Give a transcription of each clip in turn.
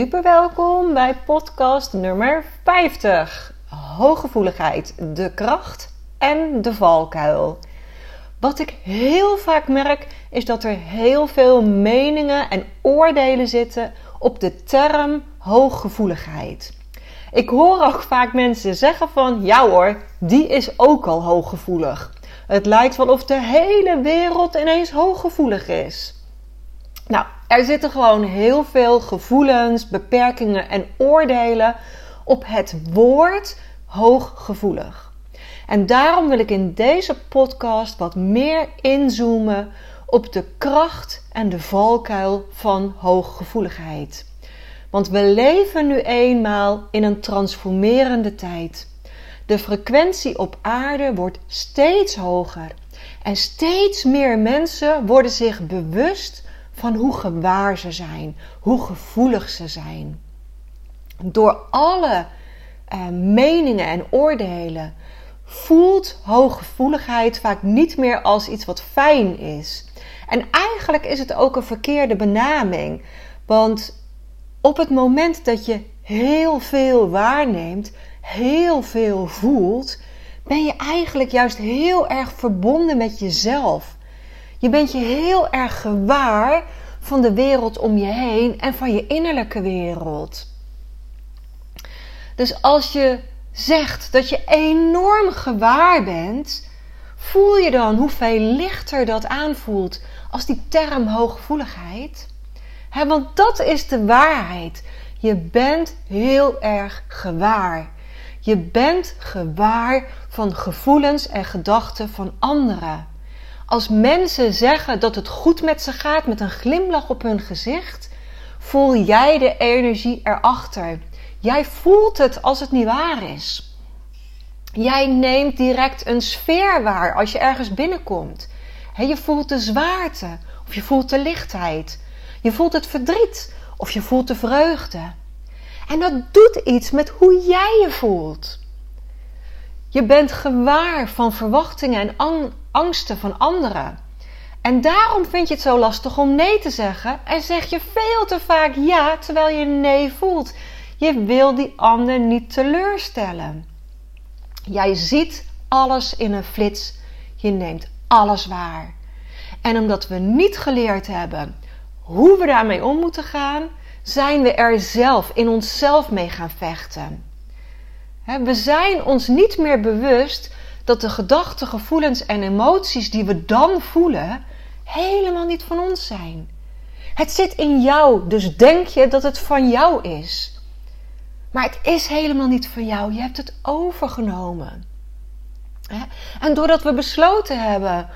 Super welkom bij podcast nummer 50. Hooggevoeligheid, de kracht en de valkuil. Wat ik heel vaak merk is dat er heel veel meningen en oordelen zitten op de term hooggevoeligheid. Ik hoor ook vaak mensen zeggen van ja hoor, die is ook al hooggevoelig. Het lijkt wel of de hele wereld ineens hooggevoelig is. Nou, er zitten gewoon heel veel gevoelens, beperkingen en oordelen op het woord hooggevoelig. En daarom wil ik in deze podcast wat meer inzoomen op de kracht en de valkuil van hooggevoeligheid. Want we leven nu eenmaal in een transformerende tijd. De frequentie op aarde wordt steeds hoger en steeds meer mensen worden zich bewust van hoe gewaar ze zijn, hoe gevoelig ze zijn. Door alle uh, meningen en oordelen voelt hooggevoeligheid vaak niet meer als iets wat fijn is. En eigenlijk is het ook een verkeerde benaming. Want op het moment dat je heel veel waarneemt, heel veel voelt, ben je eigenlijk juist heel erg verbonden met jezelf. Je bent je heel erg gewaar van de wereld om je heen en van je innerlijke wereld. Dus als je zegt dat je enorm gewaar bent, voel je dan hoeveel lichter dat aanvoelt als die term hooggevoeligheid? He, want dat is de waarheid. Je bent heel erg gewaar. Je bent gewaar van gevoelens en gedachten van anderen. Als mensen zeggen dat het goed met ze gaat met een glimlach op hun gezicht, voel jij de energie erachter. Jij voelt het als het niet waar is. Jij neemt direct een sfeer waar als je ergens binnenkomt. je voelt de zwaarte of je voelt de lichtheid. Je voelt het verdriet of je voelt de vreugde. En dat doet iets met hoe jij je voelt. Je bent gewaar van verwachtingen en angsten van anderen. En daarom vind je het zo lastig om nee te zeggen en zeg je veel te vaak ja terwijl je nee voelt. Je wil die ander niet teleurstellen. Jij ziet alles in een flits. Je neemt alles waar. En omdat we niet geleerd hebben hoe we daarmee om moeten gaan, zijn we er zelf in onszelf mee gaan vechten. We zijn ons niet meer bewust dat de gedachten, gevoelens en emoties die we dan voelen helemaal niet van ons zijn. Het zit in jou, dus denk je dat het van jou is. Maar het is helemaal niet van jou. Je hebt het overgenomen. En doordat we besloten hebben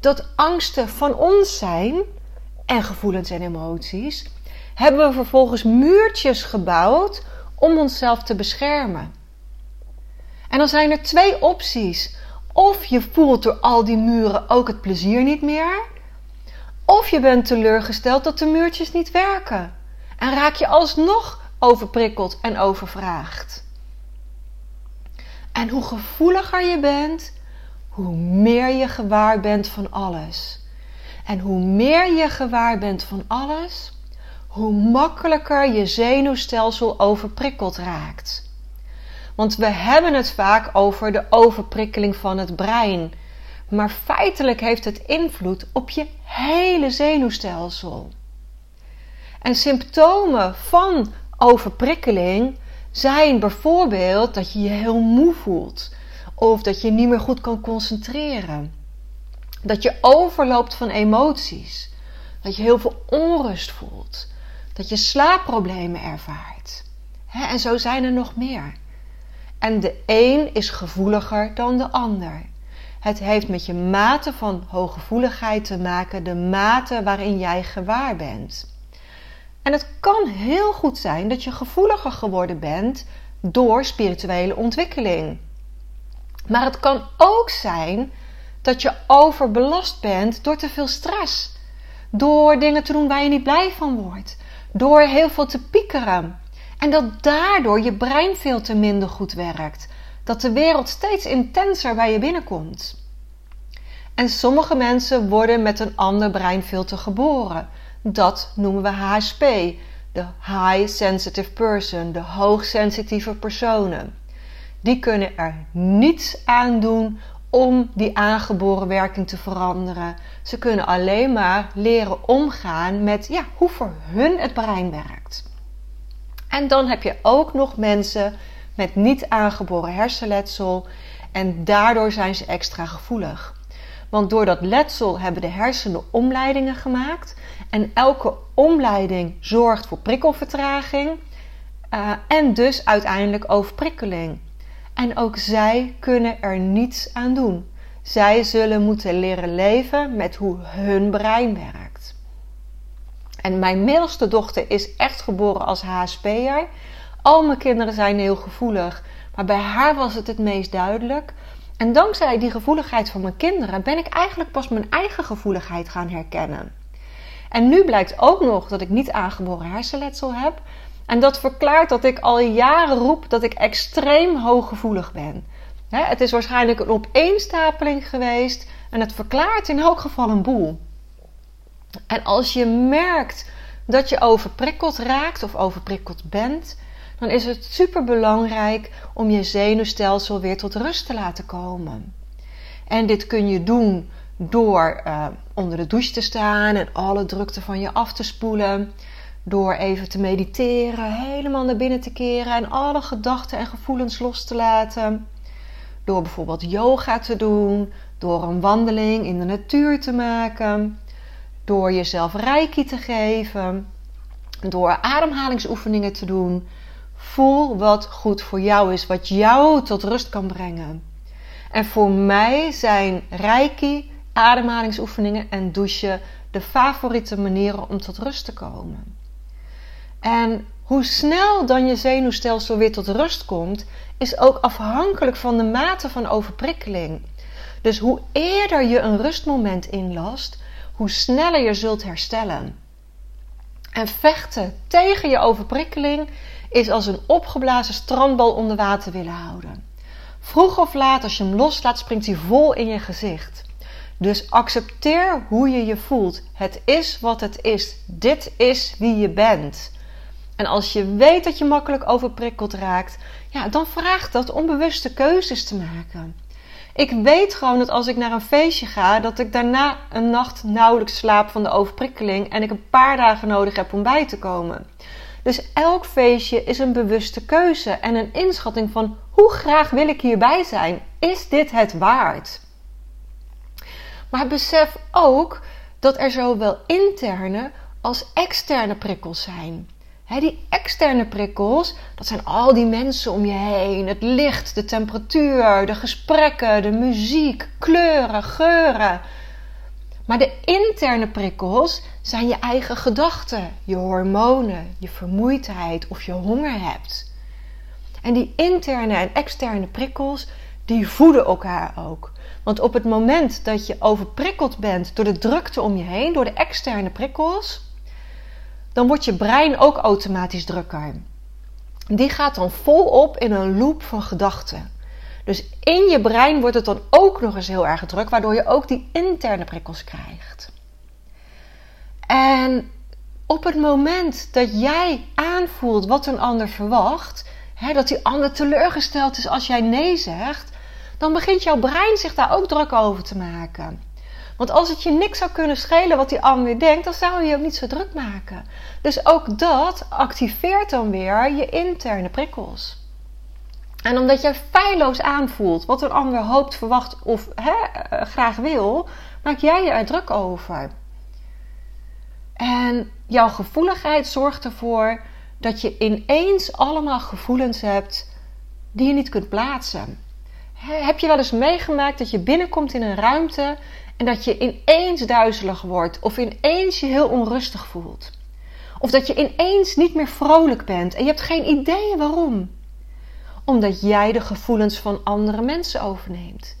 dat angsten van ons zijn, en gevoelens en emoties, hebben we vervolgens muurtjes gebouwd om onszelf te beschermen. En dan zijn er twee opties. Of je voelt door al die muren ook het plezier niet meer, of je bent teleurgesteld dat de muurtjes niet werken. En raak je alsnog overprikkeld en overvraagd. En hoe gevoeliger je bent, hoe meer je gewaar bent van alles. En hoe meer je gewaar bent van alles, hoe makkelijker je zenuwstelsel overprikkeld raakt. Want we hebben het vaak over de overprikkeling van het brein. Maar feitelijk heeft het invloed op je hele zenuwstelsel. En symptomen van overprikkeling zijn bijvoorbeeld dat je je heel moe voelt. Of dat je niet meer goed kan concentreren. Dat je overloopt van emoties. Dat je heel veel onrust voelt. Dat je slaapproblemen ervaart. en zo zijn er nog meer. En de een is gevoeliger dan de ander. Het heeft met je mate van hooggevoeligheid te maken, de mate waarin jij gewaar bent. En het kan heel goed zijn dat je gevoeliger geworden bent door spirituele ontwikkeling. Maar het kan ook zijn dat je overbelast bent door te veel stress. Door dingen te doen waar je niet blij van wordt. Door heel veel te piekeren. En dat daardoor je brein veel te minder goed werkt. Dat de wereld steeds intenser bij je binnenkomt. En sommige mensen worden met een ander breinfilter geboren. Dat noemen we HSP, de High Sensitive Person, de hoogsensitieve personen. Die kunnen er niets aan doen om die aangeboren werking te veranderen. Ze kunnen alleen maar leren omgaan met ja, hoe voor hun het brein werkt. En dan heb je ook nog mensen met niet aangeboren hersenletsel en daardoor zijn ze extra gevoelig. Want door dat letsel hebben de hersenen omleidingen gemaakt en elke omleiding zorgt voor prikkelvertraging uh, en dus uiteindelijk overprikkeling. En ook zij kunnen er niets aan doen. Zij zullen moeten leren leven met hoe hun brein werkt. En mijn middelste dochter is echt geboren als HSP'er. Al mijn kinderen zijn heel gevoelig, maar bij haar was het het meest duidelijk. En dankzij die gevoeligheid van mijn kinderen ben ik eigenlijk pas mijn eigen gevoeligheid gaan herkennen. En nu blijkt ook nog dat ik niet aangeboren hersenletsel heb. En dat verklaart dat ik al jaren roep dat ik extreem hooggevoelig ben. Het is waarschijnlijk een opeenstapeling geweest en het verklaart in elk geval een boel. En als je merkt dat je overprikkeld raakt of overprikkeld bent, dan is het super belangrijk om je zenuwstelsel weer tot rust te laten komen. En dit kun je doen door uh, onder de douche te staan en alle drukte van je af te spoelen. Door even te mediteren, helemaal naar binnen te keren en alle gedachten en gevoelens los te laten. Door bijvoorbeeld yoga te doen, door een wandeling in de natuur te maken, door jezelf reiki te geven, door ademhalingsoefeningen te doen, Voel wat goed voor jou is, wat jou tot rust kan brengen. En voor mij zijn reiki, ademhalingsoefeningen en douchen de favoriete manieren om tot rust te komen. En hoe snel dan je zenuwstelsel weer tot rust komt, is ook afhankelijk van de mate van overprikkeling. Dus hoe eerder je een rustmoment inlast, hoe sneller je zult herstellen. En vechten tegen je overprikkeling is als een opgeblazen strandbal onder water willen houden. Vroeg of laat, als je hem loslaat, springt hij vol in je gezicht. Dus accepteer hoe je je voelt. Het is wat het is. Dit is wie je bent. En als je weet dat je makkelijk overprikkeld raakt, ja, dan vraagt dat om bewuste keuzes te maken. Ik weet gewoon dat als ik naar een feestje ga, dat ik daarna een nacht nauwelijks slaap van de overprikkeling en ik een paar dagen nodig heb om bij te komen. Dus elk feestje is een bewuste keuze en een inschatting van hoe graag wil ik hierbij zijn? Is dit het waard? Maar besef ook dat er zowel interne als externe prikkels zijn. Die externe prikkels, dat zijn al die mensen om je heen. Het licht, de temperatuur, de gesprekken, de muziek, kleuren, geuren. Maar de interne prikkels zijn je eigen gedachten, je hormonen, je vermoeidheid of je honger hebt. En die interne en externe prikkels, die voeden elkaar ook. Want op het moment dat je overprikkeld bent door de drukte om je heen, door de externe prikkels, dan wordt je brein ook automatisch drukker. Die gaat dan volop in een loop van gedachten. Dus in je brein wordt het dan ook nog eens heel erg druk, waardoor je ook die interne prikkels krijgt. En op het moment dat jij aanvoelt wat een ander verwacht, hè, dat die ander teleurgesteld is als jij nee zegt, dan begint jouw brein zich daar ook druk over te maken. Want als het je niks zou kunnen schelen wat die ander denkt, dan zou je je ook niet zo druk maken. Dus ook dat activeert dan weer je interne prikkels. En omdat jij feilloos aanvoelt wat een ander hoopt, verwacht of hè, eh, graag wil, maak jij je er druk over. En jouw gevoeligheid zorgt ervoor dat je ineens allemaal gevoelens hebt die je niet kunt plaatsen. heb je wel eens meegemaakt dat je binnenkomt in een ruimte en dat je ineens duizelig wordt of ineens je heel onrustig voelt? Of dat je ineens niet meer vrolijk bent en je hebt geen idee waarom? Omdat jij de gevoelens van andere mensen overneemt.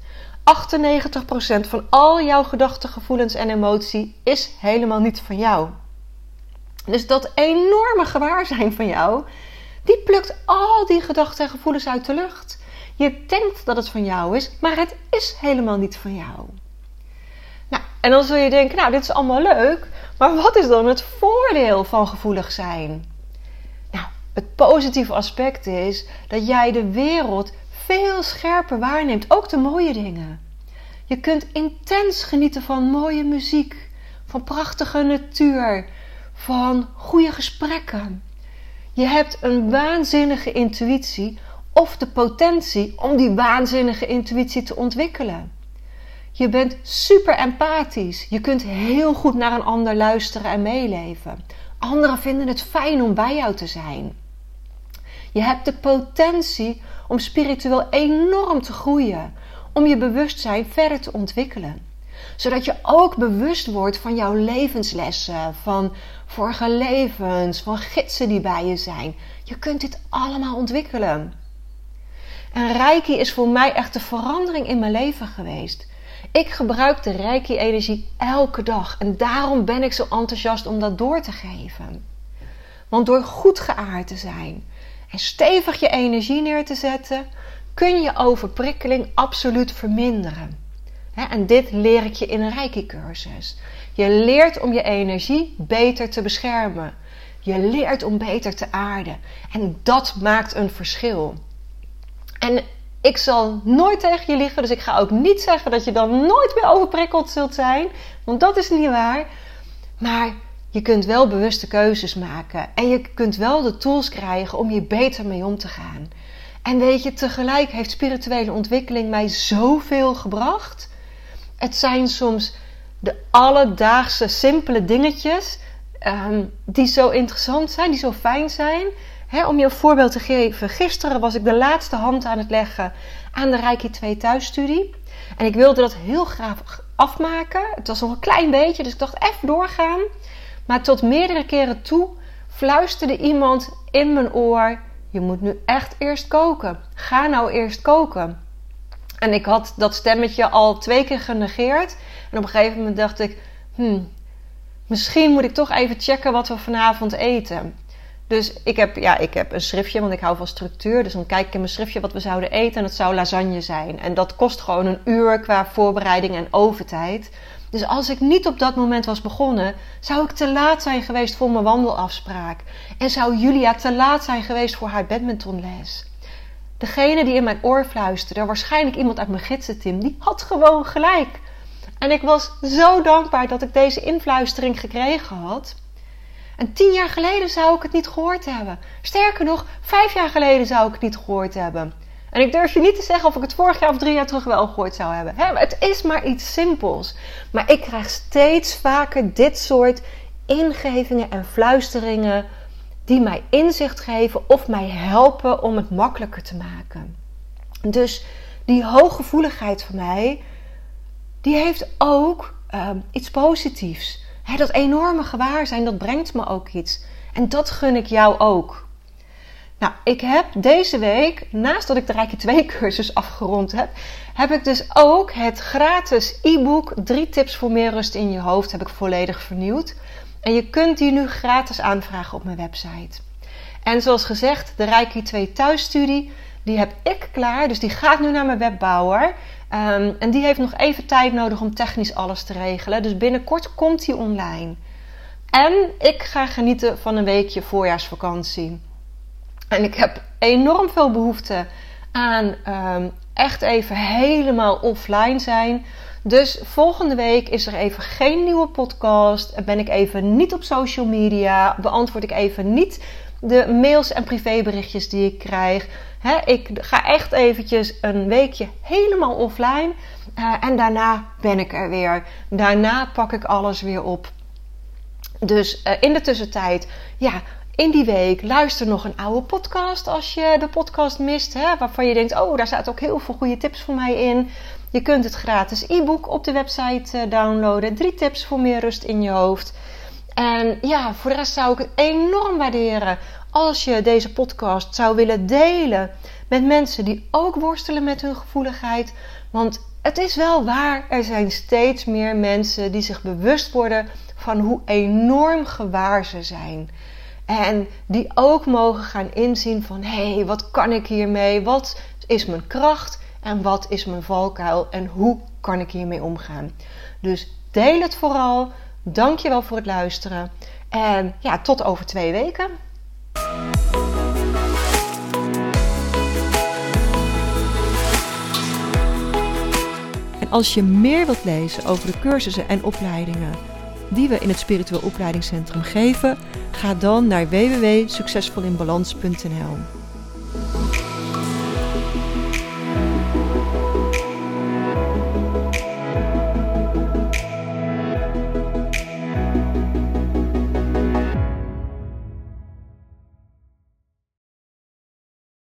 98% van al jouw gedachten, gevoelens en emotie is helemaal niet van jou. Dus dat enorme gewaarzijn van jou, die plukt al die gedachten en gevoelens uit de lucht. Je denkt dat het van jou is, maar het is helemaal niet van jou. Nou, en dan zul je denken, nou, dit is allemaal leuk, maar wat is dan het voordeel van gevoelig zijn? Nou, het positieve aspect is dat jij de wereld veel scherper waarneemt, ook de mooie dingen. Je kunt intens genieten van mooie muziek, van prachtige natuur, van goede gesprekken. Je hebt een waanzinnige intuïtie of de potentie om die waanzinnige intuïtie te ontwikkelen. Je bent super empathisch. Je kunt heel goed naar een ander luisteren en meeleven. Anderen vinden het fijn om bij jou te zijn. Je hebt de potentie om spiritueel enorm te groeien, om je bewustzijn verder te ontwikkelen. Zodat je ook bewust wordt van jouw levenslessen, van vorige levens, van gidsen die bij je zijn. Je kunt dit allemaal ontwikkelen. En Reiki is voor mij echt de verandering in mijn leven geweest. Ik gebruik de Reiki-energie elke dag en daarom ben ik zo enthousiast om dat door te geven. Want door goed geaard te zijn en stevig je energie neer te zetten, kun je overprikkeling absoluut verminderen. En dit leer ik je in een Reiki-cursus. Je leert om je energie beter te beschermen. Je leert om beter te aarden. En dat maakt een verschil. En ik zal nooit tegen je liegen, dus ik ga ook niet zeggen dat je dan nooit meer overprikkeld zult zijn, want dat is niet waar. Maar je kunt wel bewuste keuzes maken en je kunt wel de tools krijgen om je beter mee om te gaan. En weet je, tegelijk heeft spirituele ontwikkeling mij zoveel gebracht. Het zijn soms de alledaagse, simpele dingetjes ehm, die zo interessant zijn, die zo fijn zijn om je een voorbeeld te geven. Gisteren was ik de laatste hand aan het leggen aan de Reiki 2 thuisstudie. En ik wilde dat heel graag afmaken. Het was nog een klein beetje, dus ik dacht even doorgaan. Maar tot meerdere keren toe fluisterde iemand in mijn oor: Je moet nu echt eerst koken. Ga nou eerst koken. En ik had dat stemmetje al twee keer genegeerd. En op een gegeven moment dacht ik: hmm, misschien moet ik toch even checken wat we vanavond eten. Dus ik heb, ja, ik heb een schriftje, want ik hou van structuur. Dus dan kijk ik in mijn schriftje wat we zouden eten. En het zou lasagne zijn. En dat kost gewoon een uur qua voorbereiding en overtijd. Dus als ik niet op dat moment was begonnen, zou ik te laat zijn geweest voor mijn wandelafspraak. En zou Julia te laat zijn geweest voor haar badmintonles. Degene die in mijn oor fluisterde, waarschijnlijk iemand uit mijn gidsenteam, die had gewoon gelijk. En ik was zo dankbaar dat ik deze influistering gekregen had. En tien jaar geleden zou ik het niet gehoord hebben. Sterker nog, vijf jaar geleden zou ik het niet gehoord hebben. En ik durf je niet te zeggen of ik het vorig jaar of drie jaar terug wel gehoord zou hebben. het is maar iets simpels. Maar ik krijg steeds vaker dit soort ingevingen en fluisteringen die mij inzicht geven of mij helpen om het makkelijker te maken. Dus die hooggevoeligheid van mij, die heeft ook ehm, iets positiefs dat enorme gewaarzijn, dat brengt me ook iets. En dat gun ik jou ook. Nou, ik heb deze week, naast dat ik de Rijke 2 cursus afgerond heb, heb ik dus ook het gratis e-book 3 tips voor meer rust in je hoofd heb ik volledig vernieuwd. En je kunt die nu gratis aanvragen op mijn website. En zoals gezegd, de Reiki 2 thuisstudie, die heb ik klaar. Dus die gaat nu naar mijn webbouwer. Um, en die heeft nog even tijd nodig om technisch alles te regelen. Dus binnenkort komt die online. En ik ga genieten van een weekje voorjaarsvakantie. En ik heb enorm veel behoefte aan um, echt even helemaal offline zijn. Dus volgende week is er even geen nieuwe podcast. Ben ik even niet op social media. Beantwoord ik even niet de mails en privéberichtjes die ik krijg. ik ga echt eventjes een weekje helemaal offline. Uh, en daarna ben ik er weer. Daarna pak ik alles weer op. Dus uh, in de tussentijd, ja, in die week luister nog een oude podcast als je de podcast mist, hè, waarvan je denkt: oh, daar staat ook heel veel goede tips voor mij in. Je kunt het gratis e-book op de website eh, downloaden. Drie tips voor meer rust in je hoofd. En ja, voor de rest zou ik het enorm waarderen als je deze podcast zou willen delen met mensen die ook worstelen met hun gevoeligheid. Want het is wel waar, er zijn steeds meer mensen die zich bewust worden van hoe enorm gewaar ze zijn. En die ook mogen gaan inzien van hé, hey, wat kan ik hiermee? Wat is mijn kracht en wat is mijn valkuil en hoe kan ik hiermee omgaan? Dus deel het vooral. Dank je wel voor het luisteren. En ja, tot over twee weken. En als je meer wilt lezen over de cursussen en opleidingen die we in het Spiritueel Opleidingscentrum geven, ga dan naar www.succesvolinbalans.nl.